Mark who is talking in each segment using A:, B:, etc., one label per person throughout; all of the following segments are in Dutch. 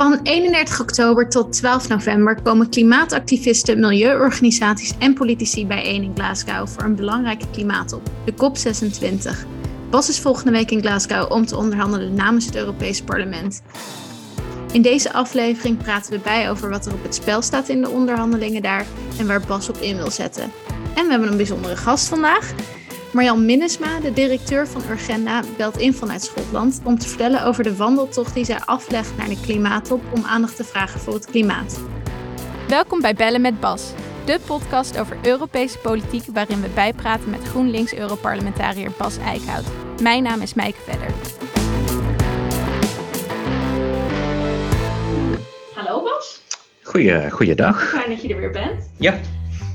A: Van 31 oktober tot 12 november komen klimaatactivisten, milieuorganisaties en politici bijeen in Glasgow voor een belangrijke klimaatop, de COP26. Bas is volgende week in Glasgow om te onderhandelen namens het Europees Parlement. In deze aflevering praten we bij over wat er op het spel staat in de onderhandelingen daar en waar Bas op in wil zetten. En we hebben een bijzondere gast vandaag. Marjan Minnesma, de directeur van Urgenda, belt in vanuit Schotland om te vertellen over de wandeltocht die zij aflegt naar de klimaattop om aandacht te vragen voor het klimaat.
B: Welkom bij Bellen met Bas, de podcast over Europese politiek waarin we bijpraten met GroenLinks-Europarlementariër Bas Eickhout. Mijn naam is Mijke Vedder.
A: Hallo Bas.
C: Goeie, goeiedag.
A: Fijn dat je er weer bent.
C: Ja.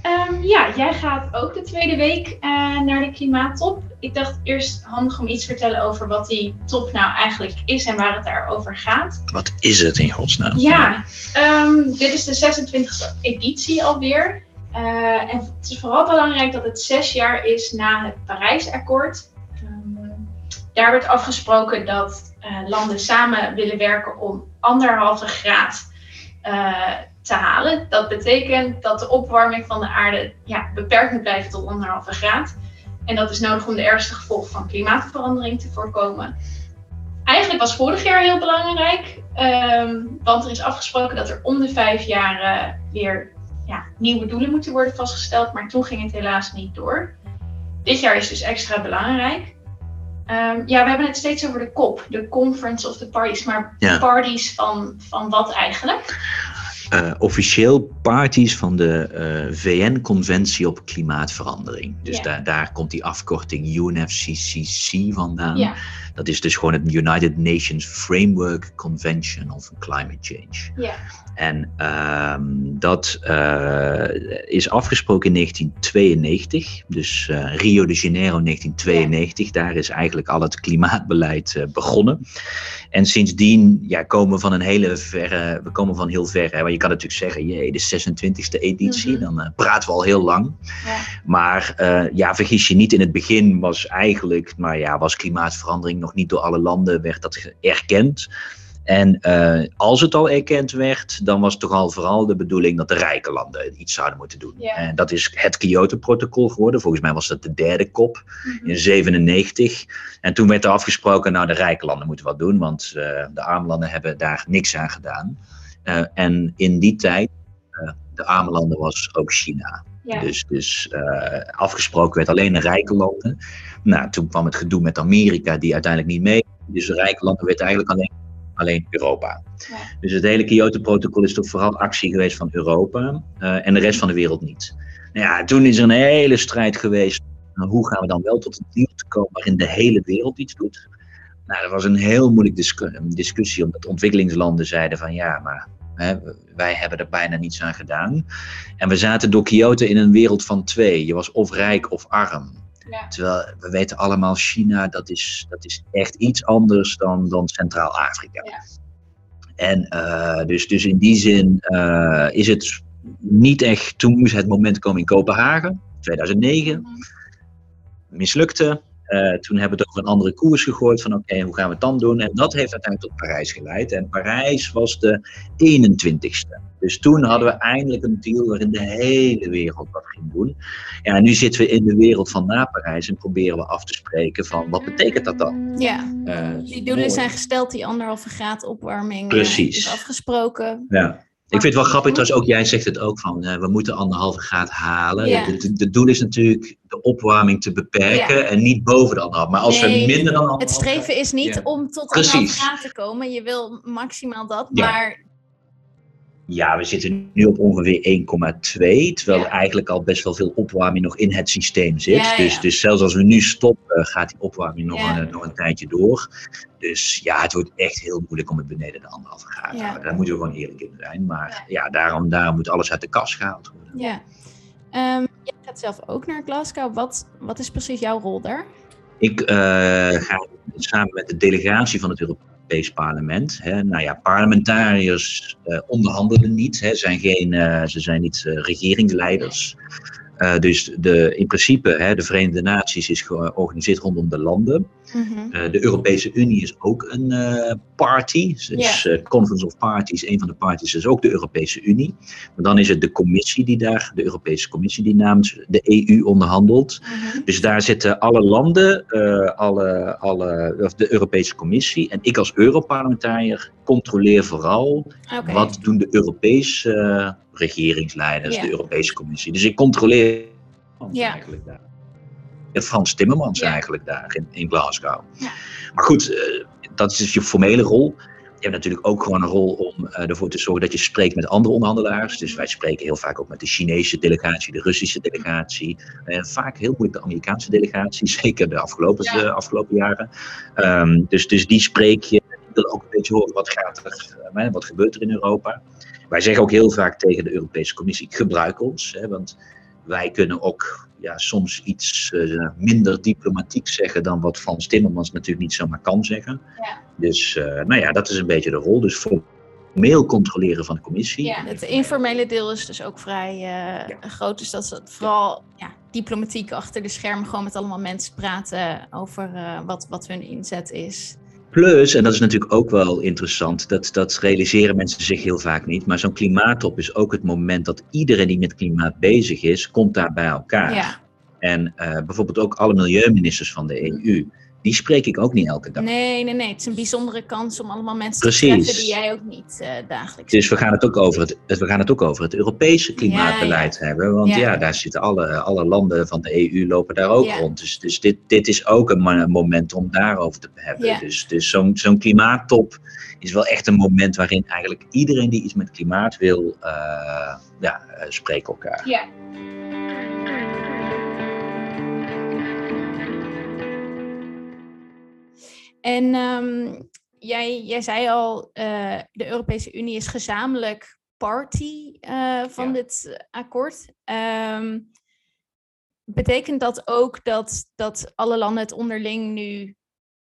A: Um, ja, jij gaat ook de tweede week uh, naar de klimaattop. Ik dacht eerst handig om iets te vertellen over wat die top nou eigenlijk is en waar het daarover gaat.
C: Wat is het in godsnaam?
A: Ja, um, dit is de 26e editie alweer. Uh, en het is vooral belangrijk dat het zes jaar is na het Parijsakkoord. Um, daar werd afgesproken dat uh, landen samen willen werken om anderhalve graad te halen. Dat betekent dat de opwarming van de aarde ja, beperkt moet blijven tot anderhalve graad. En dat is nodig om de ergste gevolgen van klimaatverandering te voorkomen. Eigenlijk was vorig jaar heel belangrijk, um, want er is afgesproken dat er om de vijf jaar uh, weer ja, nieuwe doelen moeten worden vastgesteld, maar toen ging het helaas niet door. Dit jaar is dus extra belangrijk. Um, ja, we hebben het steeds over de COP, de Conference of the Parties, maar ja. parties van, van wat eigenlijk?
C: Uh, officieel parties van de uh, VN-conventie op klimaatverandering. Dus yeah. daar, daar komt die afkorting UNFCCC vandaan. Yeah. Dat is dus gewoon het United Nations Framework Convention on Climate Change.
A: Yeah.
C: En um, dat uh, is afgesproken in 1992, dus uh, Rio de Janeiro 1992. Daar is eigenlijk al het klimaatbeleid uh, begonnen. En sindsdien ja, komen we van een hele verre, we komen van heel ver. Hè? Want je kan natuurlijk zeggen, jee, de 26e editie, mm -hmm. dan praten we al heel lang.
A: Ja.
C: Maar ja, vergis je niet, in het begin was eigenlijk, maar ja, was klimaatverandering nog niet door alle landen, werd dat erkend. En uh, als het al erkend werd, dan was het toch al vooral de bedoeling dat de rijke landen iets zouden moeten doen.
A: Ja.
C: En dat is het Kyoto-protocol geworden. Volgens mij was dat de derde kop mm -hmm. in 97. En toen werd er afgesproken, nou de rijke landen moeten wat doen, want uh, de arme landen hebben daar niks aan gedaan. Uh, en in die tijd, de arme landen was ook China.
A: Ja.
C: Dus, dus afgesproken werd alleen de rijke landen. Nou, toen kwam het gedoe met Amerika, die uiteindelijk niet mee. Dus de rijke landen werd eigenlijk alleen alleen Europa.
A: Ja.
C: Dus het hele Kyoto-protocol is toch vooral actie geweest van Europa uh, en de rest van de wereld niet. Nou ja, toen is er een hele strijd geweest. Nou, hoe gaan we dan wel tot een deal te komen waarin de hele wereld iets doet? Nou, dat was een heel moeilijk discu discussie, omdat ontwikkelingslanden zeiden van ja, maar hè, wij hebben er bijna niets aan gedaan. En we zaten door Kyoto in een wereld van twee. Je was of rijk of arm.
A: Ja.
C: Terwijl we weten allemaal, China, dat is, dat is echt iets anders dan, dan Centraal-Afrika.
A: Ja.
C: En uh, dus, dus in die zin uh, is het niet echt, toen moest het moment komen in Kopenhagen, 2009.
A: Mhm.
C: Mislukte. Uh, toen hebben we toch een andere koers gegooid van oké, okay, hoe gaan we het dan doen? En dat heeft uiteindelijk tot Parijs geleid. En Parijs was de 21ste. Dus toen hadden we eindelijk een deal waarin de hele wereld wat ging doen. Ja, en nu zitten we in de wereld van na Parijs en proberen we af te spreken van wat betekent dat dan?
B: Ja,
C: Uh,
B: die doelen zijn gesteld, die anderhalve graad opwarming
C: Precies.
B: is afgesproken.
C: Ja. Ik vind het wel grappig trouwens, ook jij zegt het ook van, uh, we moeten anderhalve graad halen.
B: Ja.
C: Het de, doel is natuurlijk de opwarming te beperken
B: Ja.
C: en niet boven de anderhalf. Maar als
B: Nee,
C: we minder dan anderhalf
B: Het streven is niet
C: Ja.
B: om tot anderhalve graad te komen. Je wil maximaal dat,
C: Ja.
B: maar
C: Ja, we zitten nu op ongeveer 1,2. Terwijl
B: Ja.
C: er eigenlijk al best wel veel opwarming nog in het systeem zit.
B: Ja, ja.
C: Dus, dus zelfs als we nu stoppen, gaat die opwarming nog, een, nog een tijdje door. Dus ja, het wordt echt heel moeilijk om het beneden de anderhalve graad te houden. Daar moeten we gewoon eerlijk in zijn. Maar ja, daarom, daarom moet alles uit de kast gehaald worden.
B: ja. Ehm, jij gaat zelf ook naar Glasgow. Wat, wat is precies jouw rol daar?
C: Ik uh, ga samen met de delegatie van het Europees Parlement. Hè, nou ja, parlementariërs uh, onderhandelen niet. Hè, zijn geen, uh, ze zijn niet regeringsleiders. Uh, dus de, in principe, hè, de Verenigde Naties is georganiseerd rondom de landen. Mm de Europese Unie is ook een uh, party. Dus yeah. Conference of Parties, een van de parties is ook de Europese Unie. Maar dan is het de commissie die daar, de Europese Commissie die namens de EU onderhandelt. Mm Dus daar zitten alle landen, alle, alle, of de Europese Commissie. En ik als Europarlementariër controleer vooral okay. wat doen de Europese regeringsleiders, de Europese Commissie. Dus ik controleer ja. eigenlijk daar. Frans Timmermans eigenlijk daar in, in Glasgow. Ja. Maar goed, uh, dat is dus je formele rol. Je hebt natuurlijk ook gewoon een rol om uh, ervoor te zorgen dat je spreekt met andere onderhandelaars. Dus wij spreken heel vaak ook met de Chinese delegatie, de Russische delegatie. En vaak heel moeilijk de Amerikaanse delegatie, zeker de afgelopen, ja. de afgelopen jaren. Um, dus, dus die spreek je. Ik wil ook een beetje horen wat gaat er, wat gebeurt er in Europa. Wij zeggen ook heel vaak tegen de Europese Commissie: gebruik ons. Hè, want wij kunnen ook ja, soms iets uh, minder diplomatiek zeggen dan wat Frans Timmermans natuurlijk niet zomaar kan zeggen. Ja. Dus uh, nou ja, dat is een beetje de rol. Dus formeel controleren van de commissie.
A: Ja, het informele deel is dus ook vrij uh, ja. groot. Dus dat is vooral ja, diplomatiek achter de schermen gewoon met allemaal mensen praten over wat, wat hun inzet is.
C: Plus, en dat is natuurlijk ook wel interessant, dat, dat realiseren mensen zich heel vaak niet, maar zo'n klimaattop is ook het moment dat iedereen die met klimaat bezig is, komt daar bij elkaar. Ja. En uh, bijvoorbeeld ook alle milieuministers van de EU die spreek ik ook niet elke dag.
A: Nee, nee, nee. Het is een bijzondere kans om allemaal mensen Precies. te treffen die jij ook niet uh, dagelijks
C: Dus we gaan, het ook over het, we gaan het ook over het Europese klimaatbeleid ja, ja. hebben. Want ja. ja. daar zitten alle, alle landen van de EU lopen daar ook rond. Dus, dus dit, dit is ook een moment om daarover te hebben. Dus, dus zo'n zo'n klimaattop is wel echt een moment waarin eigenlijk iedereen die iets met klimaat wil, uh, ja, uh, spreekt elkaar. Ja.
A: En um, jij, jij zei al, uh, de Europese Unie is gezamenlijk party uh, van ja. dit akkoord. Um, betekent dat ook dat, dat alle landen het onderling nu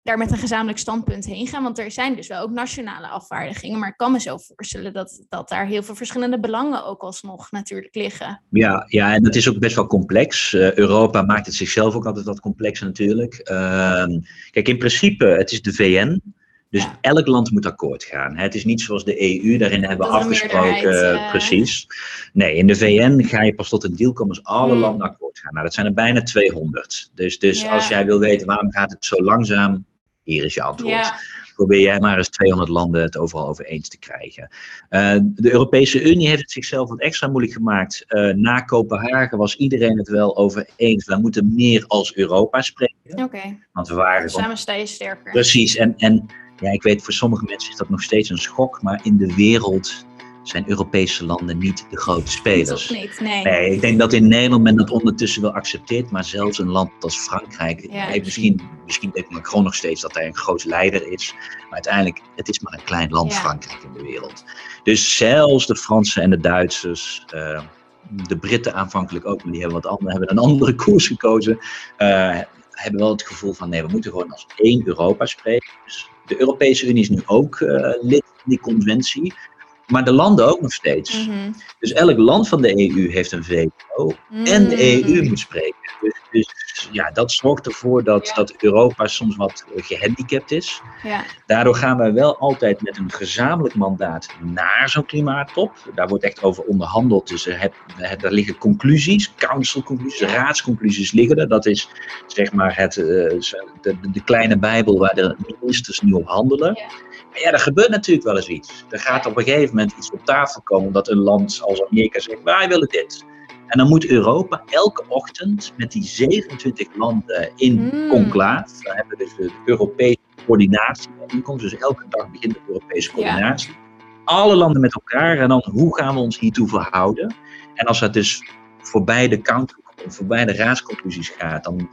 A: daar met een gezamenlijk standpunt heen gaan? Want er zijn dus wel ook nationale afvaardigingen, maar ik kan me zo voorstellen dat, dat daar heel veel verschillende belangen ook alsnog natuurlijk liggen.
C: Ja, ja en dat is ook best wel complex. Uh, Europa maakt het zichzelf ook altijd wat complexer natuurlijk. Uh, kijk, in principe, het is de VN. Dus ja. elk land moet akkoord gaan. Het is niet zoals de EU, daarin hebben we afgesproken, uh... precies. Nee, in de VN ga je pas tot een deal komen als alle hmm. landen akkoord gaan. Nou, dat zijn er bijna 200. Dus, dus ja. als jij wil weten waarom gaat het zo langzaam, hier is je antwoord. Ja. Probeer jij maar eens 200 landen het overal over eens te krijgen. Uh, de Europese Unie heeft het zichzelf wat extra moeilijk gemaakt. Uh, na Kopenhagen was iedereen het wel over eens. We moeten meer als Europa spreken.
A: Oké. Okay.
C: Want we waren.
A: Samen sta je sterker.
C: Precies. En, en ja, ik weet voor sommige mensen is dat nog steeds een schok. Maar in de wereld zijn Europese landen niet de grote spelers.
A: Niet, nee.
C: nee. ik denk dat in Nederland men dat ondertussen wel accepteert, maar zelfs een land als Frankrijk ja, heeft misschien, misschien denkt Macron nog steeds dat hij een groot leider is, maar uiteindelijk, het is maar een klein land, ja. Frankrijk in de wereld. Dus zelfs de Fransen en de Duitsers, uh, de Britten aanvankelijk ook, maar die hebben, wat andere, hebben een andere koers gekozen, uh, hebben wel het gevoel van nee, we moeten gewoon als één Europa spreken. Dus de Europese Unie is nu ook uh, lid van die conventie. Maar de landen ook nog steeds. Mm -hmm. Dus elk land van de EU heeft een veto. Mm. En de EU moet spreken. Dus, dus, ja, dat zorgt ervoor dat, ja. dat Europa soms wat gehandicapt is. Ja. Daardoor gaan wij wel altijd met een gezamenlijk mandaat naar zo'n klimaattop. Daar wordt echt over onderhandeld. Dus er, er liggen conclusies, councilconclusies, ja. raadsconclusies liggen er. Dat is zeg maar het, uh, de, de, kleine bijbel waar de ministers nu op handelen. Maar ja, er gebeurt natuurlijk wel eens iets. Er gaat op een gegeven moment iets op tafel komen dat een land als Amerika zegt, wij willen dit. En dan moet Europa elke ochtend met die 27 landen in mm. conclaaf, daar hebben we dus de Europese coördinatie inkomst, dus elke dag begint de Europese coördinatie. Ja. Alle landen met elkaar en dan hoe gaan we ons hiertoe verhouden? En als dat dus voorbij de council, voorbij de raadsconclusies gaat, dan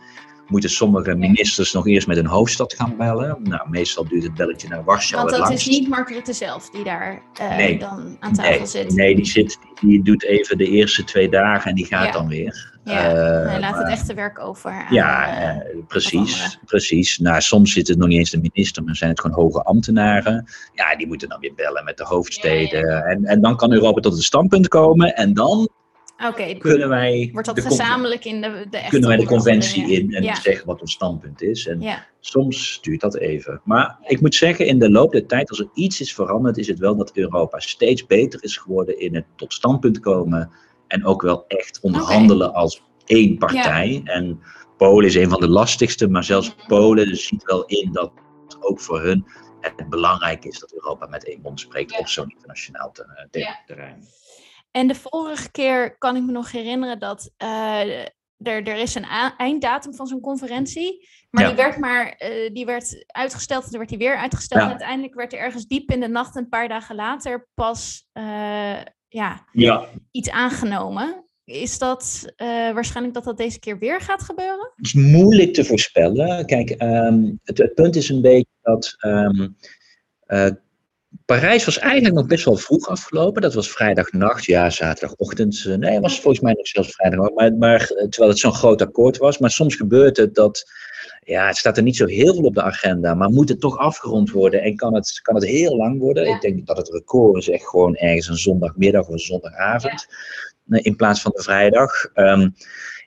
C: moeten sommige ministers nog eerst met een hoofdstad gaan bellen. Nou, meestal duurt het belletje naar Warschau
A: Want dat is niet Mark Rutte zelf die daar uh, nee, dan aan tafel
C: nee,
A: zit.
C: Nee, die, zit, die doet even de eerste twee dagen en die gaat ja. dan weer.
A: Ja, uh, hij laat het echte werk over. Aan,
C: ja, uh, precies, precies. Nou, soms zit het nog niet eens de minister, maar zijn het gewoon hoge ambtenaren. Ja, die moeten dan weer bellen met de hoofdsteden. Ja, ja. En, en dan kan Europa tot een standpunt komen en dan
A: Oké,
C: kunnen wij
A: wordt dat
C: de
A: gezamenlijk in de, de
C: kunnen wij de conventie in en
A: Ja.
C: zeggen wat ons standpunt is. En
A: Ja,
C: soms duurt dat even. Maar ik moet zeggen, in de loop der tijd, als er iets is veranderd, is het wel dat Europa steeds beter is geworden in het tot standpunt komen. En ook wel echt onderhandelen als één partij. En Polen is een van de lastigste, maar zelfs Polen ziet wel in dat ook voor hun het belangrijk is dat Europa met één mond spreekt op zo'n internationaal terrein.
A: En de vorige keer kan ik me nog herinneren dat eh, er, er is een einddatum van zo'n conferentie. Maar
C: Ja.
A: die werd maar eh, die werd uitgesteld en dan werd die weer uitgesteld.
C: Ja.
A: En uiteindelijk werd er ergens diep in de nacht, een paar dagen later, pas eh, ja,
C: Ja,
A: iets aangenomen. Is dat waarschijnlijk dat dat deze keer weer gaat gebeuren?
C: Het is moeilijk te voorspellen. Kijk, ehm, het, het punt is een beetje dat ehm, eh, Parijs was eigenlijk nog best wel vroeg afgelopen. Dat was vrijdagnacht, ja, zaterdagochtend. eh, Nee, was volgens mij nog zelfs vrijdag. Maar, maar eh, terwijl het zo'n groot akkoord was. Maar soms gebeurt het dat, ja, het staat er niet zo heel veel op de agenda. Maar moet het toch afgerond worden en kan het, kan het heel lang worden.
D: Ja.
C: Ik denk dat het record is echt gewoon ergens een zondagmiddag of een zondagavond. eh, In plaats van de vrijdag. Ehm,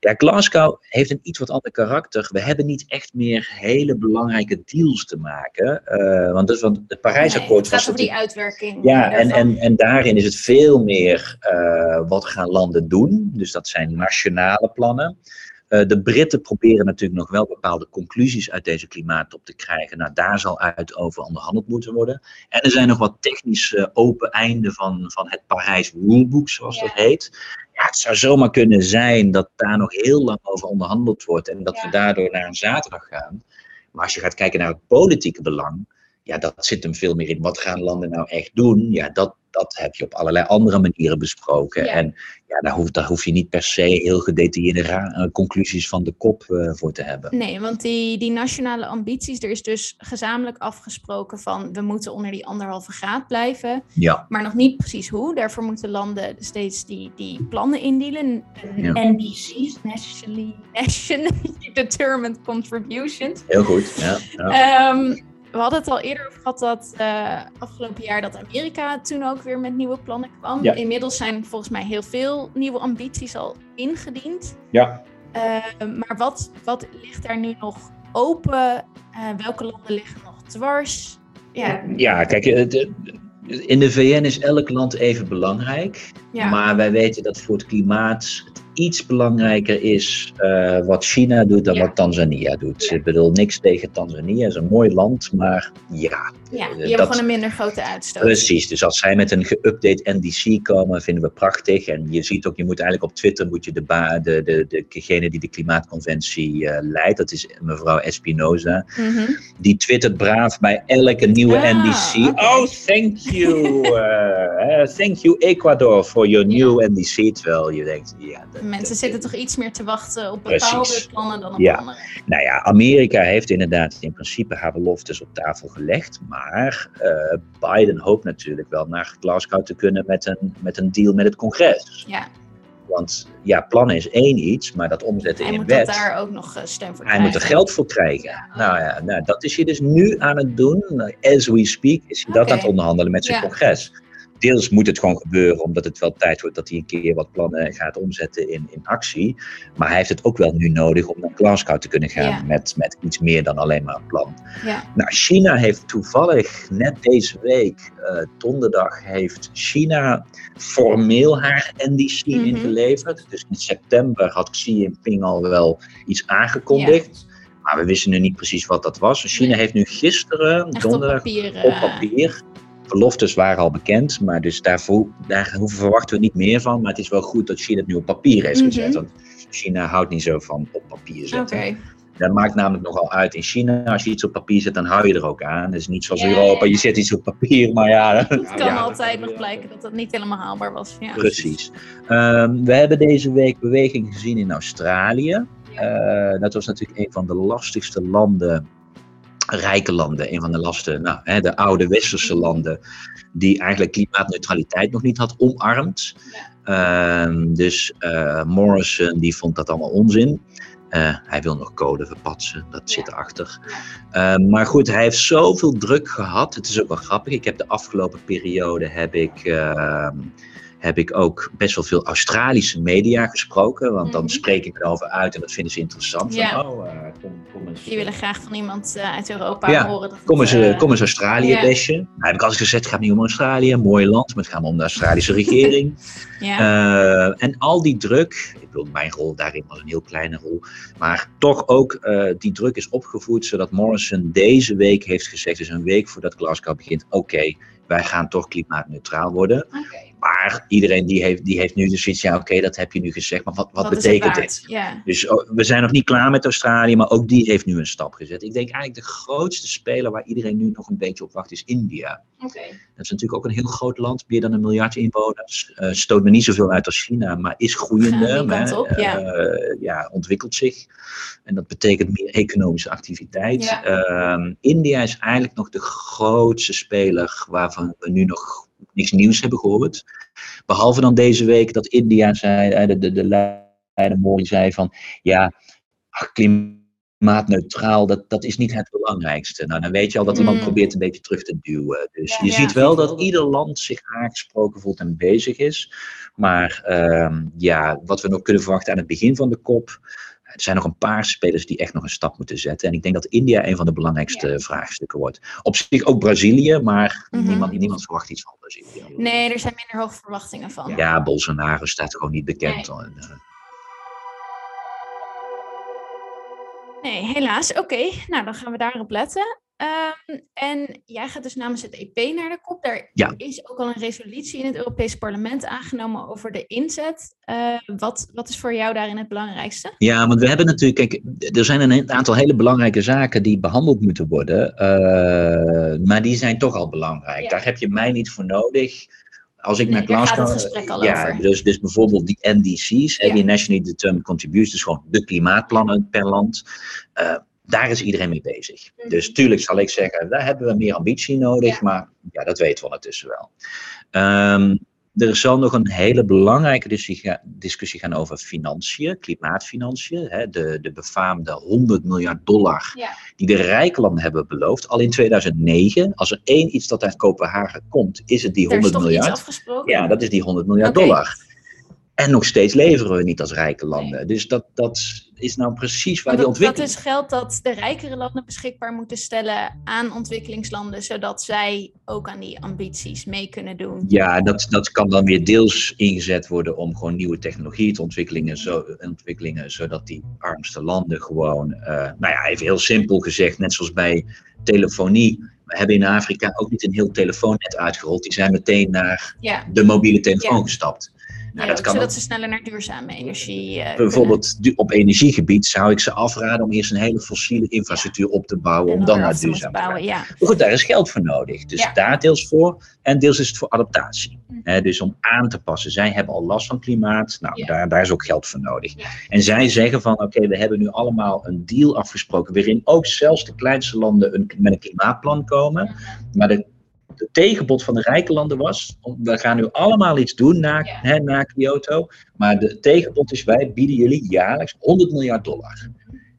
C: ja, Glasgow heeft een iets wat ander karakter. We hebben niet echt meer hele belangrijke deals te maken. eh, want, dus, want het
A: Nee,
C: Parijsakkoord
A: het gaat
C: was
A: over die uitwerking.
C: ja, en,
A: daarvan.
C: en, en daarin is het veel meer eh, wat gaan landen doen. Dus dat zijn nationale plannen. Eh, de Britten proberen natuurlijk nog wel bepaalde conclusies uit deze klimaattop te krijgen. Nou, daar zal uit over onderhandeld moeten worden. En er zijn nog wat technische open einden van, van het Parijs Rulebook, zoals
D: Ja.
C: dat heet. Ja, het zou zomaar kunnen zijn dat daar nog heel lang over onderhandeld wordt en dat
D: Ja.
C: we daardoor naar een zaterdag gaan. Maar als je gaat kijken naar het politieke belang, ja, dat zit hem veel meer in. Wat gaan landen nou echt doen? Ja, dat, dat heb je op allerlei andere manieren besproken.
D: Ja.
C: En ja, daar, hoef, daar hoef je niet per se heel gedetailleerde eh, conclusies van de kop eh, voor te hebben.
A: Nee, want die, die nationale ambities, er is dus gezamenlijk afgesproken van we moeten onder die anderhalve graad blijven,
C: Ja,
A: maar nog niet precies hoe. Daarvoor moeten landen steeds die, die plannen indienen.
C: Ja.
A: NDC's, Nationally, Nationally Determined Contributions.
C: heel goed. Ja, ja.
A: Ehm, we hadden het al eerder over gehad dat eh, afgelopen jaar dat Amerika toen ook weer met nieuwe plannen kwam.
C: Ja.
A: Inmiddels zijn volgens mij heel veel nieuwe ambities al ingediend.
C: ja.
A: Eh, maar wat, wat ligt daar nu nog open? Eh, welke landen liggen nog dwars? Ja,
C: ja kijk, de- in de VN is elk land even belangrijk.
A: ja.
C: Maar wij weten dat voor het klimaat het iets belangrijker is eh, wat China doet dan
A: Ja.
C: wat Tanzania doet.
A: Ja.
C: Ik bedoel, niks tegen Tanzania, het is een mooi land, maar ja.
A: Ja,
C: eh,
A: die hebben
C: dat-
A: gewoon een minder grote uitstoot.
C: Precies, dus als zij met een geüpdate NDC komen, vinden we prachtig. En je ziet ook, je moet eigenlijk op Twitter, moet je de, ba- de, de, degene die de klimaatconventie eh, leidt, dat is mevrouw Espinoza,
A: Mhm.
C: die twittert braaf bij elke nieuwe
A: Ah,
C: NDC. Oh, thank you, eh, thank you Ecuador for your new NDC. Terwijl je denkt, ja. dat-
A: Mensen
C: dat-
A: zitten toch iets meer te wachten op
C: Precies.
A: bepaalde plannen dan op
C: Ja.
A: andere.
C: Nou ja, Amerika heeft inderdaad in principe haar beloftes op tafel gelegd. Maar eh, Biden hoopt natuurlijk wel naar Glasgow te kunnen met een, met een deal met het congres.
A: Ja,
C: Want ja, plannen is één iets, maar dat omzetten
A: hij
C: in
A: moet
C: wet.
A: dat daar ook nog eh, steun voor
C: Hij moet er
A: krijgen.
C: geld voor krijgen. Nou ja, nou, dat is hij dus nu aan het doen. As we speak is hij dat aan het onderhandelen met zijn
A: Ja.
C: congres. Deels moet het gewoon gebeuren, omdat het wel tijd wordt dat hij een keer wat plannen gaat omzetten in, in actie. Maar hij heeft het ook wel nu nodig om naar Glasgow te kunnen gaan
A: Ja.
C: met, met iets meer dan alleen maar een plan.
A: Ja,
C: Nou, China heeft toevallig net deze week, eh, donderdag, heeft China formeel haar NDC
A: Mhm.
C: ingeleverd. Dus in september had Xi Jinping al wel iets aangekondigd. Maar we wisten nu niet precies wat dat was. China
A: Nee.
C: heeft nu gisteren,
A: echt op
C: donderdag,
A: papier.
C: op
A: eh,
C: papier. Beloftes waren al bekend, maar dus daarvoor, daar hoeven verwachten we niet meer van. Maar het is wel goed dat China het nu op papier heeft
A: Mhm.
C: gezet. Want China houdt niet zo van op papier
A: Oké,
C: zetten. Dat maakt namelijk nogal uit in China. Als je iets op papier zet, dan hou je er ook aan. Het is niet zoals
A: Ja,
C: Europa, je zet iets op papier, maar ja.
A: het kan
C: ja,
A: altijd nog blijken dat dat niet helemaal haalbaar was. Ja.
C: Precies. Ehm, we hebben deze week beweging gezien in Australië. Eh, dat was natuurlijk een van de lastigste landen, rijke landen, een van de lastige, nou, hè, de oude westerse landen, die eigenlijk klimaatneutraliteit nog niet had omarmd. Ehm, dus eh, Morrison die vond dat allemaal onzin. Eh, hij wil nog code verpatsen, dat zit erachter. Ehm, maar goed, hij heeft zoveel druk gehad. Het is ook wel grappig. Ik heb de afgelopen periode heb ik, ehm, heb ik ook best wel veel Australische media gesproken. Want dan
A: Mhm.
C: spreek ik erover uit en dat vinden ze interessant. Van, oh, eh, kom, kom eens.
A: Die willen graag van iemand eh, uit Europa
C: Ja,
A: horen. Dat
C: Kom eens,
A: het,
C: eh,
A: eh,
C: kom eens Australië,
A: ja.
C: bestje. Nou heb ik altijd gezegd, het gaat niet om Australië, een mooi land, maar het gaat om de Australische regering.
A: ja.
C: Eh, en al die druk, ik bedoel, mijn rol daarin was een heel kleine rol, maar toch ook eh, die druk is opgevoerd zodat Morrison deze week heeft gezegd, dus een week voordat Glasgow begint, oké, wij gaan toch klimaatneutraal worden.
D: Oké.
C: Maar iedereen die heeft, die heeft nu dus zoiets, ja oké, dat heb je nu gezegd, maar wat, wat, betekent dit? Dus oh, we zijn nog niet klaar met Australië, maar ook die heeft nu een stap gezet. Ik denk eigenlijk de grootste speler waar iedereen nu nog een beetje op wacht is India. Dat is natuurlijk ook een heel groot land, meer dan een miljard inwoners. Eh, stoot me niet zoveel uit als China, maar is groeiende.
A: Op, ja.
C: Eh, ja, ontwikkelt zich. En dat betekent meer economische activiteit.
D: Ja.
C: Ehm, India is eigenlijk nog de grootste speler waarvan we nu nog niks nieuws hebben gehoord. Behalve dan deze week dat India zei, eh, de, de, de leider Modi zei van, ja, ach, klimaatneutraal, dat, dat is niet het belangrijkste. Nou, dan weet je al dat iemand
A: Mm.
C: probeert een beetje terug te duwen. Dus
D: Ja.
C: je
A: Ja.
C: ziet wel dat ieder land zich aangesproken voelt en bezig is. Maar ehm, ja, wat we nog kunnen verwachten aan het begin van de kop. Er zijn nog een paar spelers die echt nog een stap moeten zetten. En ik denk dat India een van de belangrijkste vraagstukken wordt. Op zich ook Brazilië, maar
A: Mhm.
C: niemand, niemand verwacht iets van Brazilië.
A: Nee, er zijn minder hoge verwachtingen van.
C: Ja, Bolsonaro staat gewoon niet bekend.
D: Nee.
C: En, eh,
A: Nee, helaas. Oké, nou dan gaan we daarop letten. Ehm, en jij gaat dus namens het EP naar de kop. Daar
C: Ja.
A: is ook al een resolutie in het Europese parlement aangenomen over de inzet. Eh, wat, wat is voor jou daarin het belangrijkste?
C: Ja, want we hebben natuurlijk, kijk, er zijn een aantal hele belangrijke zaken die behandeld moeten worden, eh, maar die zijn toch al belangrijk.
D: Ja.
C: Daar heb je mij niet voor nodig. Als ik
A: Nee,
C: naar Glasgow, ja,
A: over.
C: Dus, dus bijvoorbeeld die NDC's,
D: Ja.
C: die Nationally Determined Contributions, dus gewoon de klimaatplannen per land. eh, daar is iedereen mee bezig.
D: Mhm.
C: Dus tuurlijk zal ik zeggen, daar hebben we meer ambitie nodig,
D: Ja.
C: maar ja, dat weten we ondertussen wel. Ehm, er zal nog een hele belangrijke discussie, ga- discussie gaan over financiën, klimaatfinanciën. Hè, de, de befaamde 100 miljard dollar
D: Ja.
C: die de rijke landen hebben beloofd. Al in 2009, als er één iets dat uit Kopenhagen komt, is het die
A: Er is
C: 100
A: toch iets
C: miljard.
A: afgesproken?
C: Ja, dat is die 100 miljard dollar. En nog steeds leveren we niet als rijke landen. Dus dat, dat is nou precies waar die
A: dat, dat
C: ontwikkeling...
A: is geld dat de rijkere landen beschikbaar moeten stellen aan ontwikkelingslanden, zodat zij ook aan die ambities mee kunnen doen.
C: Ja, dat, dat kan dan weer deels ingezet worden om gewoon nieuwe technologie te ontwikkelingen, zo, ontwikkelingen zodat die armste landen gewoon, eh, nou ja, even heel simpel gezegd, net zoals bij telefonie. We hebben in Afrika ook niet een heel telefoonnet uitgerold. Die zijn meteen naar
A: Ja,
C: de mobiele telefoon
A: Ja.
C: gestapt. Nou, dat kan
A: zodat
C: ook.
A: ze sneller naar duurzame energie eh,
C: Bijvoorbeeld op energiegebied zou ik ze afraden om eerst een hele fossiele infrastructuur op te bouwen, om dan naar duurzaam te gaan.
A: bouwen. Ja,
C: Maar goed, daar is geld voor nodig. Dus
D: Ja.
C: daar deels voor. En deels is het voor adaptatie. Hè, dus om aan te passen. Zij hebben al last van klimaat. Nou, daar, daar is ook geld voor nodig. En zij zeggen van, oké, we hebben nu allemaal een deal afgesproken. waarin ook zelfs de kleinste landen een, met een klimaatplan komen. Maar de, de tegenbod van de rijke landen was, we gaan nu allemaal iets doen na,
D: Ja.
C: hè, na Kyoto. Maar de tegenbod is, wij bieden jullie jaarlijks 100 miljard dollar.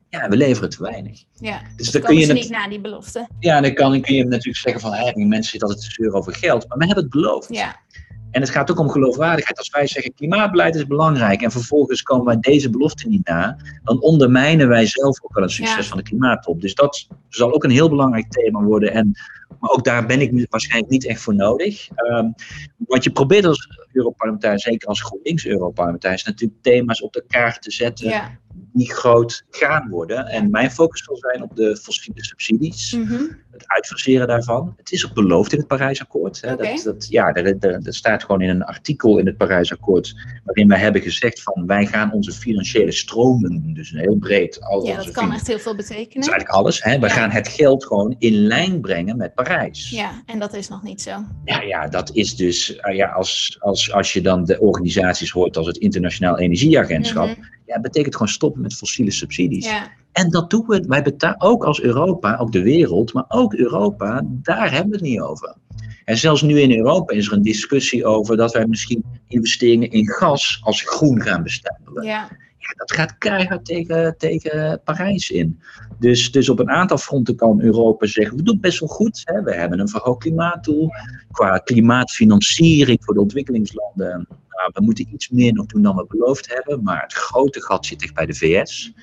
C: Ja, we leveren te weinig.
A: ja.
C: Dus
A: Dus
C: dan
A: dan
C: kun je het-
A: niet na die belofte.
C: ja, dan kan, kun je natuurlijk zeggen van, die mensen zitten altijd te zeuren over geld. Maar we hebben het beloofd.
A: Ja,
C: En het gaat ook om geloofwaardigheid. Als wij zeggen klimaatbeleid is belangrijk en vervolgens komen wij deze belofte niet na, dan ondermijnen wij zelf ook wel een succes
A: Ja.
C: van de klimaattop. Dus dat zal ook een heel belangrijk thema worden. En, maar ook daar ben ik waarschijnlijk niet echt voor nodig. Ehm, wat je probeert als Europarlementariër, zeker als GroenLinks-Europarlementariër, is natuurlijk thema's op de kaart te zetten
A: ja.
C: die groot gaan worden. En mijn focus zal zijn op de fossiele subsidies
A: Mhm.
C: Het uitfaseren daarvan. Het is ook beloofd in het Parijsakkoord. Hè, dat, dat, ja, er staat gewoon in een artikel in het Parijsakkoord waarin wij hebben gezegd van wij gaan onze financiële stromen, dus een heel breed, al
A: ja, dat kan echt heel veel
C: dat
A: betekenen.
C: is eigenlijk alles. Hè. We
A: Ja.
C: gaan het geld gewoon in lijn brengen met Parijs.
A: Ja, en dat is nog niet zo.
C: Ja, ja, dat is dus, eh, ja, als, als, als je dan de organisaties hoort als het Internationaal Energieagentschap,
A: Mhm.
C: ja, betekent gewoon stoppen met fossiele subsidies.
A: Ja,
C: En dat doen we, wij betalen ook als Europa, ook de wereld, maar ook Europa, daar hebben we het niet over. En zelfs nu in Europa is er een discussie over dat wij misschien investeringen in gas als groen gaan bestempelen.
A: ja.
C: ja, dat gaat keihard tegen, tegen Parijs in. Dus, dus op een aantal fronten kan Europa zeggen, we doen best wel goed. Hè? We hebben een verhoogd klimaatdoel. Qua klimaatfinanciering voor de ontwikkelingslanden, nou, we moeten iets meer nog doen dan we beloofd hebben. Maar het grote gat zit echt bij de VS.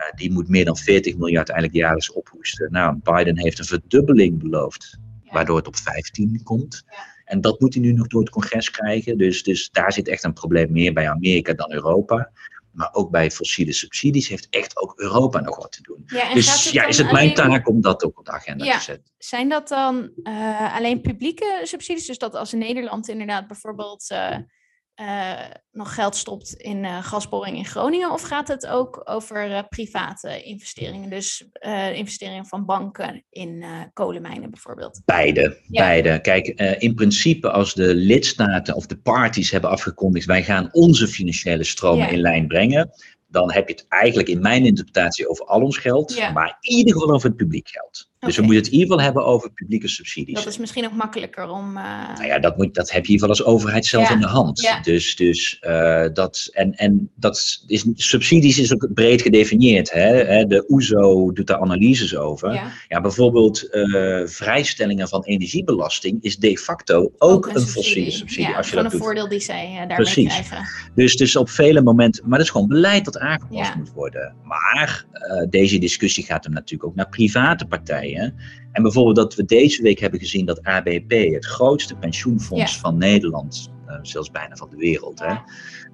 C: Uh, die moet meer dan 40 miljard eigenlijk jaarlijks ophoesten. Nou, Biden heeft een verdubbeling beloofd, waardoor het op 15 komt. En dat moet hij nu nog door het congres krijgen. Dus, dus daar zit echt een probleem meer bij Amerika dan Europa. Maar ook bij fossiele subsidies heeft echt ook Europa nog wat te doen. Ja, dus ja, is het mijn taak om dat ook op de agenda te zetten.
A: Zijn dat dan uh, alleen publieke subsidies? Dus dat als Nederland inderdaad bijvoorbeeld uh, uh, nog geld stopt in uh, gasboring in Groningen? Of gaat het ook over uh, private investeringen? Dus investeringen van banken in kolenmijnen bijvoorbeeld?
C: Beide. Ja. beide. Kijk, in principe als de lidstaten of de parties hebben afgekondigd... wij gaan onze financiële stromen ja. in lijn brengen dan heb je het eigenlijk in mijn interpretatie over al ons geld, ja. maar in ieder geval over het publiek geld. Dus we moeten het in ieder geval hebben over publieke subsidies.
A: Dat is misschien ook makkelijker om. Uh...
C: Nou ja, dat, moet, dat heb je in ieder geval als overheid zelf ja. in de hand. Ja. Dus, dus uh, dat, en, en dat is, subsidies is ook breed gedefinieerd. Hè? De OESO doet daar analyses over. Ja, ja bijvoorbeeld uh, vrijstellingen van energiebelasting is de facto ook, ook een, een fossiele subsidie.
A: Ja,
C: als je
A: dat een
C: doet.
A: voordeel die zij daarmee
C: Precies.
A: krijgen.
C: Dus, dus op vele momenten, maar dat is gewoon beleid dat aangepast moet worden. Maar deze discussie gaat hem natuurlijk ook naar private partijen. En bijvoorbeeld dat we deze week hebben gezien dat ABP, het grootste pensioenfonds ja. van Nederland, uh, zelfs bijna van de wereld, hè,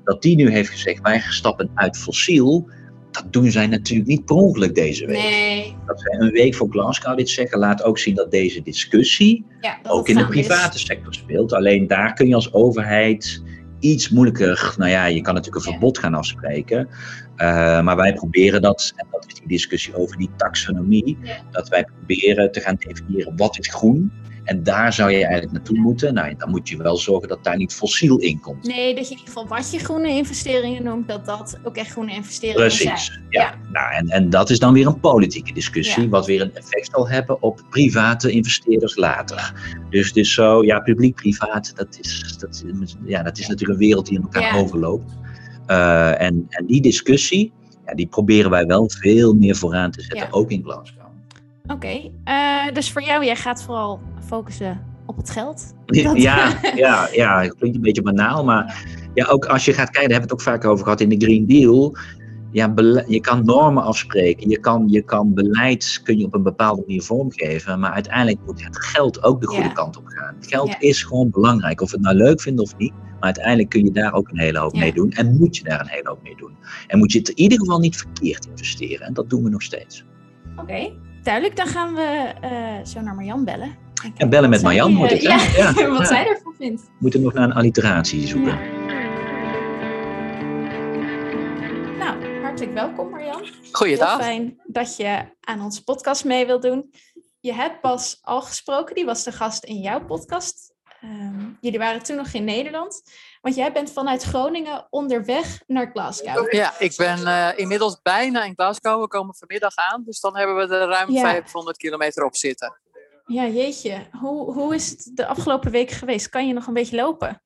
C: dat die nu heeft gezegd, wij stappen uit fossiel. Dat doen zij natuurlijk niet per ongeluk deze week.
A: Nee.
C: Dat zij een week voor Glasgow dit zeggen, laat ook zien dat deze discussie
A: ja, dat
C: ook in de private is. sector speelt. Alleen daar kun je als overheid iets moeilijker, nou ja, je kan natuurlijk een verbod gaan afspreken. Uh, maar wij proberen dat, en dat is die discussie over die taxonomie, dat wij proberen te gaan definiëren wat is groen. En daar zou je eigenlijk naartoe moeten. Nou, dan moet je wel zorgen dat daar niet fossiel in komt.
A: Nee, dat je in ieder geval wat je groene investeringen noemt, dat dat ook echt groene investeringen
C: Precies,
A: zijn.
C: Precies, ja. ja. Nou, en, en dat is dan weer een politieke discussie, ja. wat weer een effect zal hebben op private investeerders later. Dus, dus zo, ja, publiek-privaat, dat is, dat, ja, dat is natuurlijk een wereld die in elkaar overloopt. Uh, en, en die discussie, ja, die proberen wij wel veel meer vooraan te zetten, ook in Glasgow.
A: Oké, okay. uh, dus voor jou, jij gaat vooral focussen op het geld?
C: Dat... Ja, ja, ja, het klinkt een beetje banaal, maar ja, ook als je gaat kijken, daar hebben we het ook vaak over gehad in de Green Deal. Ja, je kan normen afspreken, je kan, je kan beleid kun je op een bepaalde manier vormgeven, maar uiteindelijk moet het geld ook de goede ja. kant op gaan. Geld ja. is gewoon belangrijk, of we het nou leuk vinden of niet, maar uiteindelijk kun je daar ook een hele hoop mee doen en moet je daar een hele hoop mee doen. En moet je het in ieder geval niet verkeerd investeren en dat doen we nog steeds.
A: Oké, okay. Duidelijk. Dan gaan we uh, zo naar Marjan bellen.
C: En bellen met Marjan moet ik,
A: ja, ja. wat zij ervan vindt.
C: We moeten nog naar een alliteratie zoeken.
A: Nou, hartelijk welkom Marjan.
E: Goeiedag.
A: fijn dat je aan onze podcast mee wilt doen. Je hebt pas al gesproken, die was de gast in jouw podcast. Um, jullie waren toen nog in Nederland. Want jij bent vanuit Groningen onderweg naar Glasgow.
E: Ja, ik ben uh, inmiddels bijna in Glasgow. We komen vanmiddag aan. Dus dan hebben we er ruim ja. 500 kilometer op zitten.
A: Ja, jeetje. Hoe, hoe is het de afgelopen week geweest? Kan je nog een beetje lopen?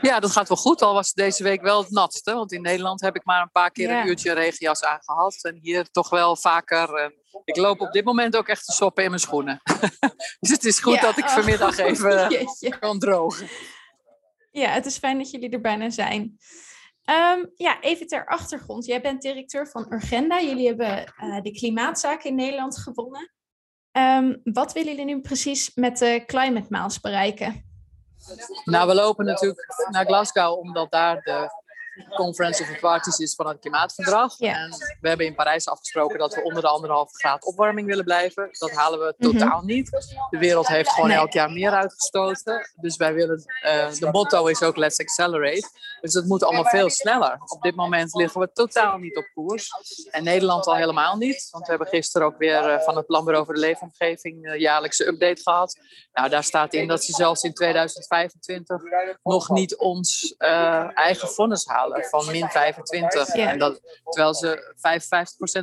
E: Ja, dat gaat wel goed. Al was het deze week wel het natste. Want in Nederland heb ik maar een paar keer ja. een uurtje regenjas aangehad. En hier toch wel vaker. Ik loop op dit moment ook echt te soppen in mijn schoenen. dus het is goed ja. dat ik vanmiddag even Jeetje. kan drogen.
A: Ja, het is fijn dat jullie er bijna zijn. Um, ja, even ter achtergrond. Jij bent directeur van Urgenda. Jullie hebben uh, de klimaatzaken in Nederland gewonnen. Um, wat willen jullie nu precies met de Climate Miles bereiken?
E: Nou, we lopen natuurlijk naar Glasgow omdat daar de Conference of the Parties is van het klimaatverdrag.
A: Ja.
E: En we hebben in Parijs afgesproken dat we onder de anderhalve graad opwarming willen blijven. Dat halen we totaal mm-hmm. niet. De wereld heeft gewoon nee. elk jaar meer uitgestoten. Dus wij willen, uh, de motto is ook let's accelerate. Dus het moet allemaal veel sneller. Op dit moment liggen we totaal niet op koers. En Nederland al helemaal niet. Want we hebben gisteren ook weer uh, van het Planbureau voor de Leefomgeving uh, jaarlijkse update gehad. Nou, daar staat in dat ze zelfs in 2025 nog niet ons eigen vonnis halen van min 25. Ja. En dat, terwijl ze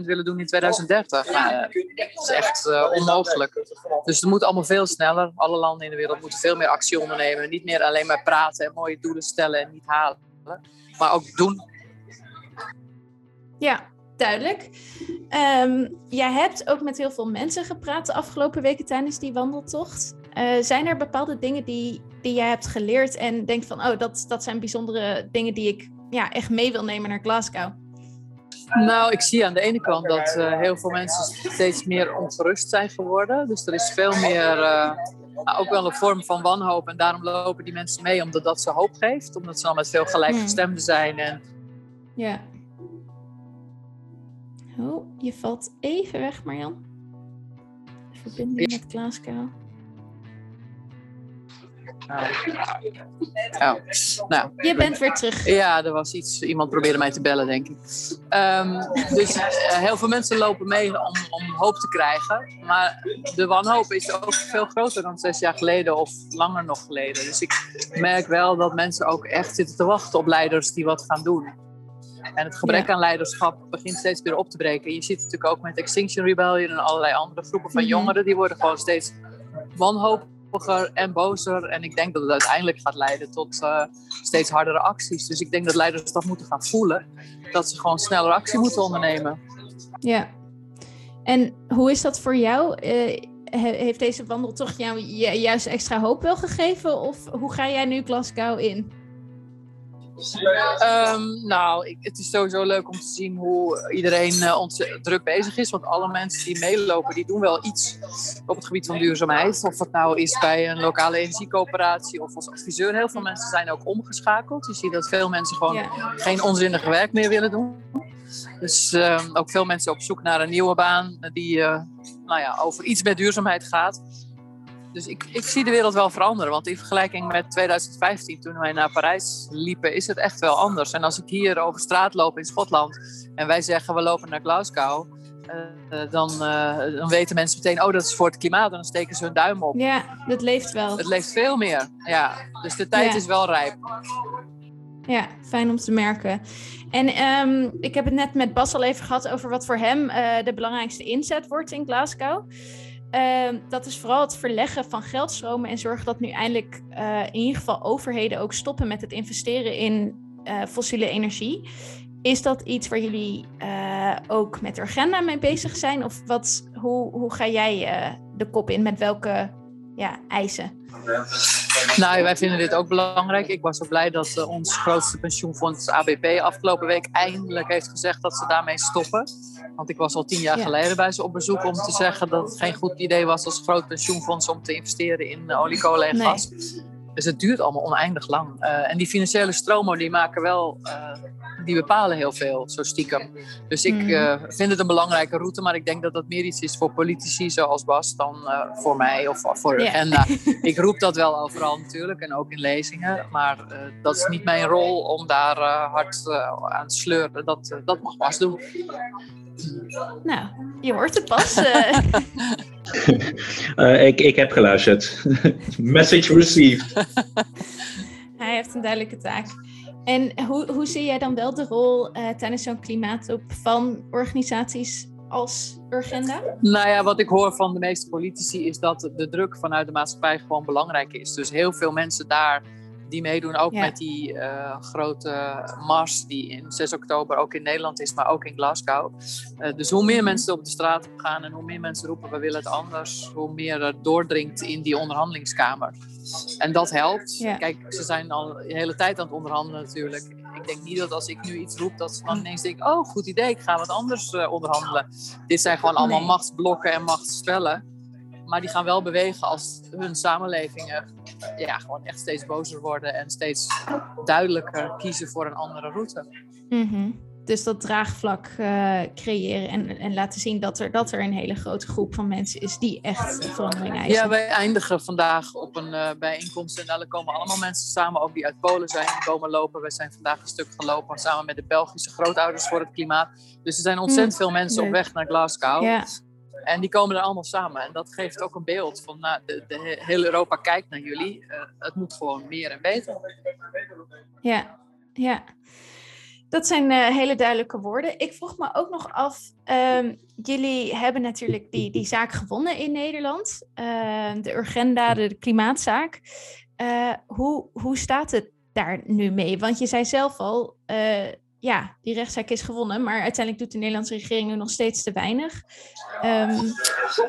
E: 55% willen doen in 2030. Nou, dat is echt uh, onmogelijk. Dus het moet allemaal veel sneller. Alle landen in de wereld moeten veel meer actie ondernemen. Niet meer alleen maar praten en mooie doelen stellen en niet halen. Maar ook doen.
A: Ja, duidelijk. Ehm, jij hebt ook met heel veel mensen gepraat de afgelopen weken tijdens die wandeltocht. Uh, zijn er bepaalde dingen die, die jij hebt geleerd en denkt van, oh, dat, dat zijn bijzondere dingen die ik ja, echt mee wil nemen naar Glasgow?
E: Nou, ik zie aan de ene kant dat uh, heel veel mensen steeds meer ongerust zijn geworden. Dus er is veel meer, uh, ook wel een vorm van wanhoop. En daarom lopen die mensen mee, omdat dat ze hoop geeft. Omdat ze al met veel gelijkgestemden zijn. En...
A: Ja. Oh, je valt even weg, Marjan. Verbinding met Glasgow.
E: Oh. Nou,
A: je bent weer terug.
E: Ja, er was iets. Iemand probeerde mij te bellen, denk ik. Um, dus uh, heel veel mensen lopen mee om, om hoop te krijgen. Maar de wanhoop is ook veel groter dan zes jaar geleden of langer nog geleden. Dus ik merk wel dat mensen ook echt zitten te wachten op leiders die wat gaan doen. En het gebrek ja. aan leiderschap begint steeds weer op te breken. Je ziet natuurlijk ook met Extinction Rebellion en allerlei andere groepen van -hmm. jongeren. Die worden gewoon steeds wanhoop en bozer. En ik denk dat het uiteindelijk gaat leiden tot uh, steeds hardere acties. Dus ik denk dat leiders dat moeten gaan voelen. Dat ze gewoon sneller actie moeten ondernemen.
A: Ja. En hoe is dat voor jou? Uh, heeft deze wandeltocht jou juist extra hoop wel gegeven? Of hoe ga jij nu Glasgow in?
E: Um, nou, ik, het is sowieso leuk om te zien hoe iedereen uh, druk bezig is. Want alle mensen die meelopen, die doen wel iets op het gebied van duurzaamheid. Of het nou is bij een lokale energiecoöperatie of als adviseur. Heel veel mensen zijn ook omgeschakeld. Je ziet dat veel mensen gewoon ja. geen onzinnige werk meer willen doen. Dus uh, ook veel mensen op zoek naar een nieuwe baan die uh, nou ja, over iets met duurzaamheid gaat. Dus ik, ik zie de wereld wel veranderen. Want in vergelijking met 2015, toen wij naar Parijs liepen, is het echt wel anders. En als ik hier over straat loop in Schotland en wij zeggen we lopen naar Glasgow, uh, dan, uh, dan weten mensen meteen, oh dat is voor het klimaat. En dan steken ze hun duim op.
A: Ja, dat leeft wel.
E: Het leeft veel meer, ja. Dus de tijd ja. is wel rijp.
A: Ja, fijn om te merken. En um, ik heb het net met Bas al even gehad over wat voor hem uh, de belangrijkste inzet wordt in Glasgow. Uh, dat is vooral het verleggen van geldstromen en zorgen dat nu eindelijk uh, in ieder geval overheden ook stoppen met het investeren in uh, fossiele energie. Is dat iets waar jullie uh, ook met agenda mee bezig zijn? Of wat, hoe, hoe ga jij de kop in? Met welke ja, eisen?
E: Nou, wij vinden dit ook belangrijk. Ik was ook blij dat uh, ons grootste pensioenfonds ABP afgelopen week eindelijk heeft gezegd dat ze daarmee stoppen. Want ik was al tien jaar ja. geleden bij ze op bezoek om te zeggen dat het geen goed idee was als groot pensioenfonds om te investeren in uh, olie, kolen en
A: Nee.
E: gas. Dus het duurt allemaal oneindig lang. Uh, en die financiële stromen die maken wel, die bepalen heel veel, zo stiekem. Dus ik
A: Mhm.
E: uh, vind het een belangrijke route, maar ik denk dat dat meer iets is voor politici zoals Bas dan uh, voor mij of voor de agenda. ik roep dat wel overal natuurlijk en ook in lezingen, maar uh, dat is niet mijn rol om daar uh, hard uh, aan te sleuren. Dat, uh, dat mag Bas doen.
A: Nou, je hoort het pas. eh.
C: Uh, ik, ik heb geluisterd. Message received.
A: Hij heeft een duidelijke taak. En hoe, hoe zie jij dan wel de rol eh, tijdens zo'n klimaatop van organisaties als Urgenda?
E: Nou ja, wat ik hoor van de meeste politici is dat de druk vanuit de maatschappij gewoon belangrijk is. Dus heel veel mensen daar die meedoen, ook
A: Ja.
E: met die uh, grote mars die in 6 oktober ook in Nederland is, maar ook in Glasgow. Uh, dus hoe meer mensen op de straat gaan en hoe meer mensen roepen we willen het anders, hoe meer er doordringt in die onderhandelingskamer. En dat helpt.
A: Ja.
E: Kijk, ze zijn al de hele tijd aan het onderhandelen natuurlijk. Ik denk niet dat als ik nu iets roep, dat ze dan ineens denken, oh goed idee, ik ga wat anders uh, onderhandelen. Dit zijn gewoon allemaal
A: Nee.
E: machtsblokken en machtsspellen. Maar die gaan wel bewegen als hun samenlevingen ja, gewoon echt steeds bozer worden en steeds duidelijker kiezen voor een andere route.
A: Mhm. Dus dat draagvlak eh, creëren en, en laten zien dat er, dat er een hele grote groep van mensen is die echt verandering eisen.
E: Ja, wij eindigen vandaag op een uh, bijeenkomst en daar komen allemaal mensen samen, ook die uit Polen zijn, die komen lopen. We zijn vandaag een stuk gelopen samen met de Belgische grootouders voor het klimaat. Dus er zijn ontzettend veel mensen op weg naar Glasgow.
A: Ja,
E: En die komen er allemaal samen. En dat geeft ook een beeld van, nou, de, de, he- heel Europa kijkt naar jullie. Uh, het moet gewoon meer en beter.
A: ja, ja. Dat zijn eh, hele duidelijke woorden. Ik vroeg me ook nog af, ehm, jullie hebben natuurlijk die, die zaak gewonnen in Nederland. Ehm, de Urgenda, de, klimaatzaak. Eh, hoe, hoe staat het daar nu mee? Want je zei zelf al, eh, ja, die rechtszaak is gewonnen, maar uiteindelijk doet de Nederlandse regering nu nog steeds te weinig. Um,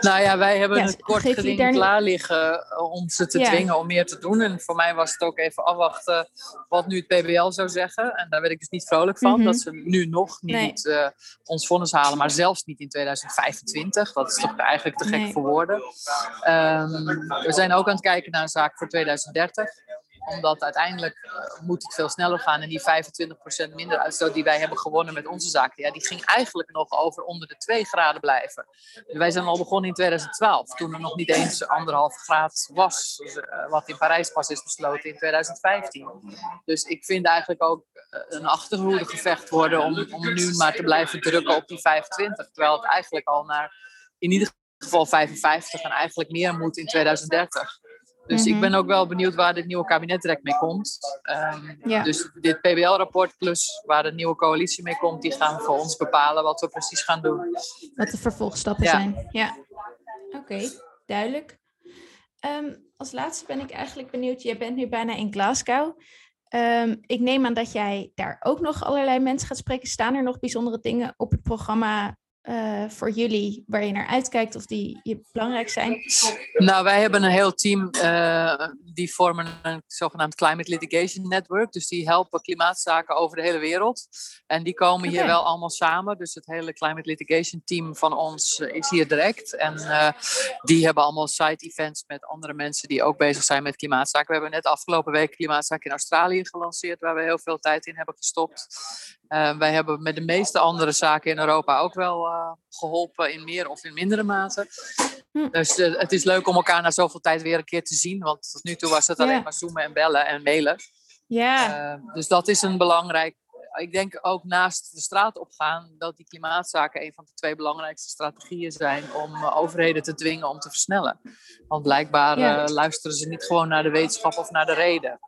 E: nou ja, wij hebben het kort geding daar... klaar liggen eh, om ze te dwingen om meer te doen. En voor mij was het ook even afwachten wat nu het PBL zou zeggen. En daar werd ik dus niet vrolijk van, mhm. dat ze nu nog niet uh, ons vonnis halen, maar zelfs niet in 2025. Dat is toch eigenlijk te gek nee. voor woorden. Um, we zijn ook aan het kijken naar een zaak voor 2030 omdat uiteindelijk uh, moet het veel sneller gaan. En die 25% minder uitstoot die wij hebben gewonnen met onze zaken, ja, die ging eigenlijk nog over onder de 2 graden blijven. wij zijn al begonnen in 2012, toen er nog niet eens anderhalf graad was. Uh, wat in Parijs pas is besloten in 2015. Dus ik vind eigenlijk ook uh, een achterhoede gevecht worden om, om nu maar te blijven drukken op die 25. Terwijl het eigenlijk al naar in ieder geval 55 en eigenlijk meer moet in 2030. Dus ik ben mhm. ook wel benieuwd waar dit nieuwe kabinet direct mee komt. Um, Dus dit PBL-rapport plus waar de nieuwe coalitie mee komt, die gaan voor ons bepalen wat we precies gaan doen.
A: Wat de vervolgstappen zijn. Ja. Oké, duidelijk. Ehm, als laatste ben ik eigenlijk benieuwd, jij bent nu bijna in Glasgow. Um, ik neem aan dat jij daar ook nog allerlei mensen gaat spreken. Staan er nog bijzondere dingen op het programma uh, voor jullie waar je naar uitkijkt of die je belangrijk zijn?
E: Nou, wij hebben een heel team uh, die vormen een zogenaamd Climate Litigation Network. Dus die helpen klimaatzaken over de hele wereld. En die komen hier wel allemaal samen. Dus het hele Climate Litigation team van ons uh, is hier direct. En die hebben allemaal side events met andere mensen die ook bezig zijn met klimaatzaken. We hebben net afgelopen week klimaatzaken in Australië gelanceerd, waar we heel veel tijd in hebben gestopt. Uh, wij hebben met de meeste andere zaken in Europa ook wel uh, geholpen in meer of in mindere mate. Hm. Dus uh, het is leuk om elkaar na zoveel tijd weer een keer te zien. Want tot nu toe was het alleen maar zoomen en bellen en mailen.
A: Ja.
E: dus dat is een belangrijk. Ik denk ook naast de straat opgaan dat die klimaatzaken een van de twee belangrijkste strategieën zijn om overheden te dwingen om te versnellen. Want blijkbaar luisteren ze niet gewoon naar de wetenschap of naar de reden.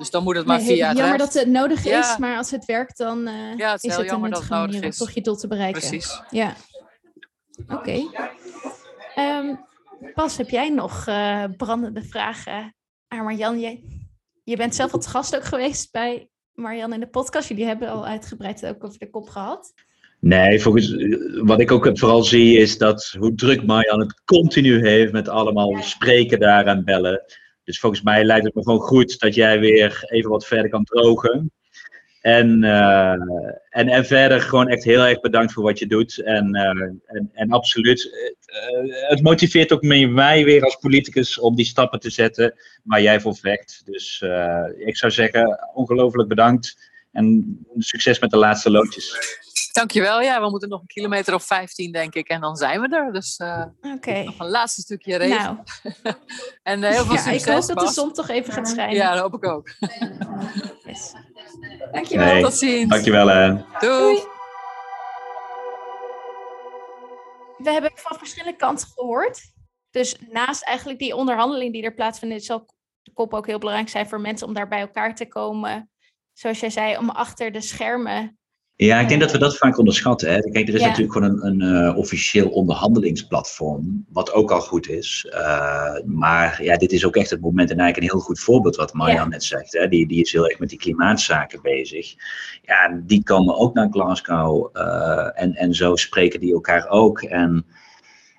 E: Dus dan moet het maar nee, via het
A: Jammer dat het nodig is, maar als het werkt, dan uh, ja, het is, is het jammer dat het nodig is. om toch je doel te bereiken.
E: Precies.
A: Ja. Oké. Okay. Um, Pas, heb jij nog uh, brandende vragen aan Marjan? Je, je bent zelf als gast ook geweest bij Marjan in de podcast. Jullie hebben al uitgebreid ook over de kop gehad.
C: Nee, volgens wat ik ook vooral zie is dat hoe druk Marjan het continu heeft met allemaal spreken daar en bellen. Dus volgens mij lijkt het me gewoon goed dat jij weer even wat verder kan drogen. En, uh, en, en verder gewoon echt heel erg bedankt voor wat je doet. En, uh, en, en, absoluut, uh, het motiveert ook mij weer als politicus om die stappen te zetten waar jij voor vecht. Dus ik zou zeggen, ongelooflijk bedankt en succes met de laatste loodjes.
E: Dankjewel. Ja, we moeten nog een kilometer of 15, denk ik. En dan zijn we er. Dus uh, nog een laatste stukje regen. Nou. en uh, heel veel ja, succes.
A: Ik hoop dat de zon toch even gaat schijnen.
E: Ja, dat hoop ik ook.
A: yes. Dankjewel. Nee,
E: Tot ziens.
C: Dankjewel. Hè.
E: Doei. Doei.
A: We hebben van verschillende kanten gehoord. Dus naast eigenlijk die onderhandeling die er plaatsvindt, zal de kop ook heel belangrijk zijn voor mensen om daar bij elkaar te komen. Zoals jij zei, om achter de schermen
C: ja, ik denk dat we dat vaak onderschatten. Hè. Kijk, er is natuurlijk gewoon een, een uh, officieel onderhandelingsplatform, wat ook al goed is. Uh, maar ja, dit is ook echt het moment en eigenlijk een heel goed voorbeeld wat Marjan net zegt. Hè. Die, die is heel erg met die klimaatzaken bezig. Ja, die komen ook naar Glasgow uh, en, en zo spreken die elkaar ook. En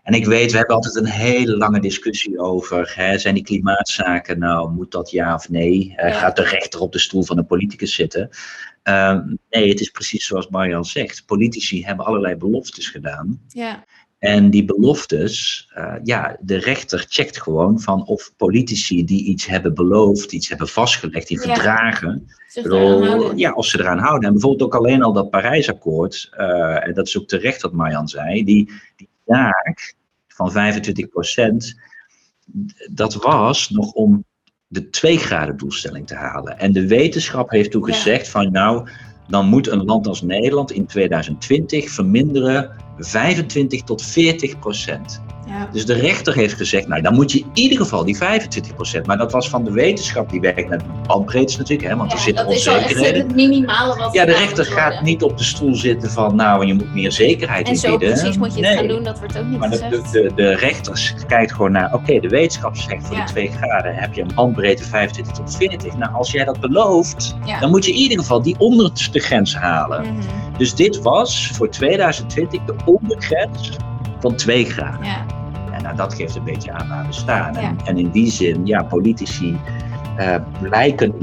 C: en ik weet, we hebben altijd een hele lange discussie over, hè, zijn die klimaatzaken nou, moet dat ja of nee? Uh, Gaat de rechter op de stoel van een politicus zitten? Uh, nee, het is precies zoals Marjan zegt. Politici hebben allerlei beloftes gedaan.
A: Ja.
C: En die beloftes, uh, ja, de rechter checkt gewoon van of politici die iets hebben beloofd, iets hebben vastgelegd, die ja. verdragen, bedoel, ja, of ze eraan houden. En bijvoorbeeld ook alleen al dat Parijsakkoord, uh, en dat is ook terecht wat Marjan zei, die, die van 25% dat was nog om de 2 graden doelstelling te halen. En de wetenschap heeft toen gezegd van nou, dan moet een land als Nederland in 2020 verminderen 25 tot 40 procent. Ja. Dus de rechter heeft gezegd, nou dan moet je in ieder geval die 25%. Maar dat was van de wetenschap, die werkt met bandbreedtes natuurlijk, hè, want er zitten onzekerheden. Dat
D: is het minimale wat
C: Ja, de rechter gaat niet op de stoel zitten van, nou je moet meer zekerheid
A: en
C: zo
A: precies moet je het gaan doen, dat wordt ook niet
C: maar
A: gezegd.
C: De, de, de, rechter kijkt gewoon naar, oké, de wetenschap zegt voor die 2 graden heb je een bandbreedte 25 tot 40. Nou, als jij dat belooft, dan moet je in ieder geval die onderste grens halen. Mhm. Dus dit was voor 2020 de ondergrens van 2 graden. Ja. Nou, dat geeft een beetje aan waar we staan. En, en, in die zin, ja, politici uh, lijken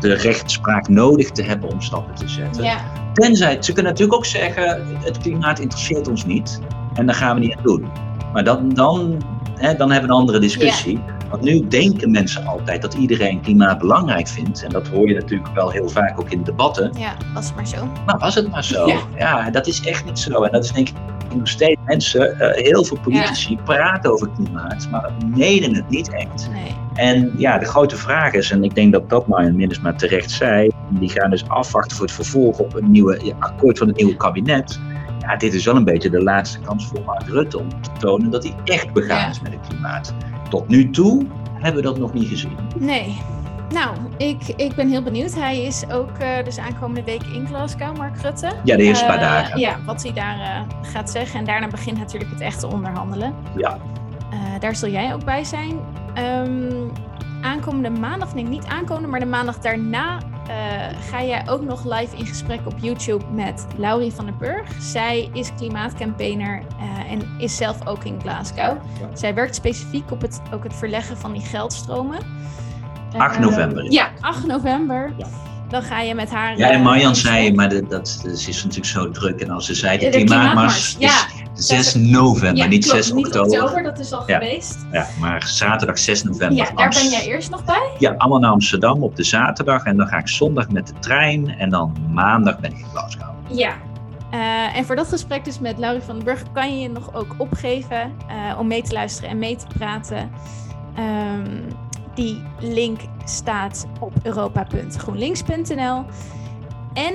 C: de rechtspraak nodig te hebben om stappen te zetten. Ja. Tenzij, ze kunnen natuurlijk ook zeggen, het klimaat interesseert ons niet. En daar gaan we niet aan doen. Maar dan, dan, hè, dan hebben we een andere discussie. Want nu denken mensen altijd dat iedereen klimaat belangrijk vindt. En dat hoor je natuurlijk wel heel vaak ook in debatten.
A: Ja, was het maar zo.
C: Maar was het maar zo. Ja, dat is echt niet zo. En dat is denk ik nog steeds mensen, uh, heel veel politici praten over klimaat, maar menen het niet echt. Nee. En ja, de grote vraag is, en ik denk dat dat Marjan Minnesma terecht zei, die gaan dus afwachten voor het vervolg op een nieuwe akkoord van het nieuwe kabinet. Ja, dit is wel een beetje de laatste kans voor Mark Rutte om te tonen dat hij echt begaan is met het klimaat. Tot nu toe hebben we dat nog niet gezien.
A: Nee. Nou, ik, ik ben heel benieuwd. Hij is ook uh, dus aankomende week in Glasgow, Mark Rutte.
C: Ja, de eerste paar eh, dagen.
A: Ja, wat hij daar uh, gaat zeggen. En daarna begint natuurlijk het echte onderhandelen.
C: Ja.
A: daar zul jij ook bij zijn. Um, aankomende maandag, nee niet aankomende, maar de maandag daarna ga jij ook nog live in gesprek op YouTube met Laurie van der Burg. Zij is klimaatcampaigner en is zelf ook in Glasgow. Zij werkt specifiek op het, ook het verleggen van die geldstromen.
C: 8 november.
A: Ja, 8 november. Ja dan ga je met haar.
C: Ja, en eh, Marjan zei, maar dat, dat, is natuurlijk zo druk. En als ze zei, de, de klimaatmars ja. is 6 november, niet 6 oktober. Niet oktober,
A: dat is al geweest.
C: Ja, maar zaterdag 6 november.
A: Ja, daar ben jij eerst nog bij?
C: Ja, allemaal naar Amsterdam op de zaterdag. En dan ga ik zondag met de trein. En dan maandag ben ik in Glasgow.
A: Ja, uh, en voor dat gesprek dus met Laurie van den Burg kan je je nog ook opgeven uh, om mee te luisteren en mee te praten. Um, die link staat op europa.groenlinks.nl. En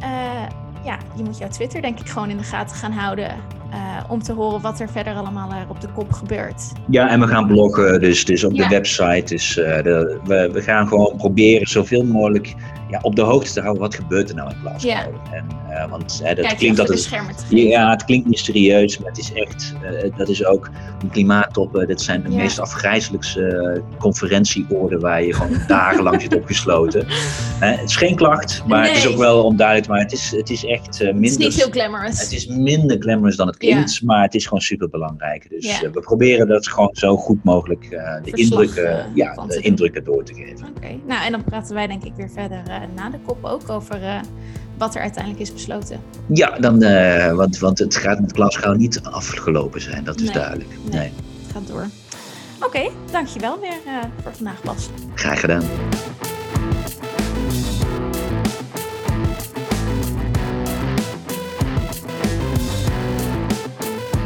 A: uh, ja, je moet jouw Twitter denk ik gewoon in de gaten gaan houden. Uh, om te horen wat er verder allemaal er op de kop gebeurt.
C: Ja, en we gaan bloggen, dus, dus op ja. de website. Dus, uh, de, we, we gaan gewoon proberen zoveel mogelijk ja, op de hoogte te houden wat gebeurt er nou in Glasgow. Ja. En, uh, want uh, dat klinkt dat het, ja, het klinkt mysterieus, maar het is echt, uh, dat is ook een klimaattoppen. Dat zijn de ja. meest afgrijzelijkste conferentieoorden waar je gewoon dagenlang zit opgesloten. het is geen klacht, maar nee. het is ook wel onduidelijk. Maar het is, het is echt minder. Het is
A: niet heel glamorous.
C: Het is minder glamorous dan het klinkt, ja. maar het is gewoon super belangrijk. Dus we proberen dat gewoon zo goed mogelijk de, indrukken, ja, de indrukken door te geven.
A: Oké, okay. nou en dan praten wij denk ik weer verder na de kop ook over uh, wat er uiteindelijk is besloten.
C: Ja, dan, uh, want, want het gaat met Glasgow niet afgelopen zijn, dat is
A: nee,
C: duidelijk.
A: Nee, nee, het gaat door. Oké, okay, dankjewel weer uh, voor vandaag Bas.
C: Graag gedaan.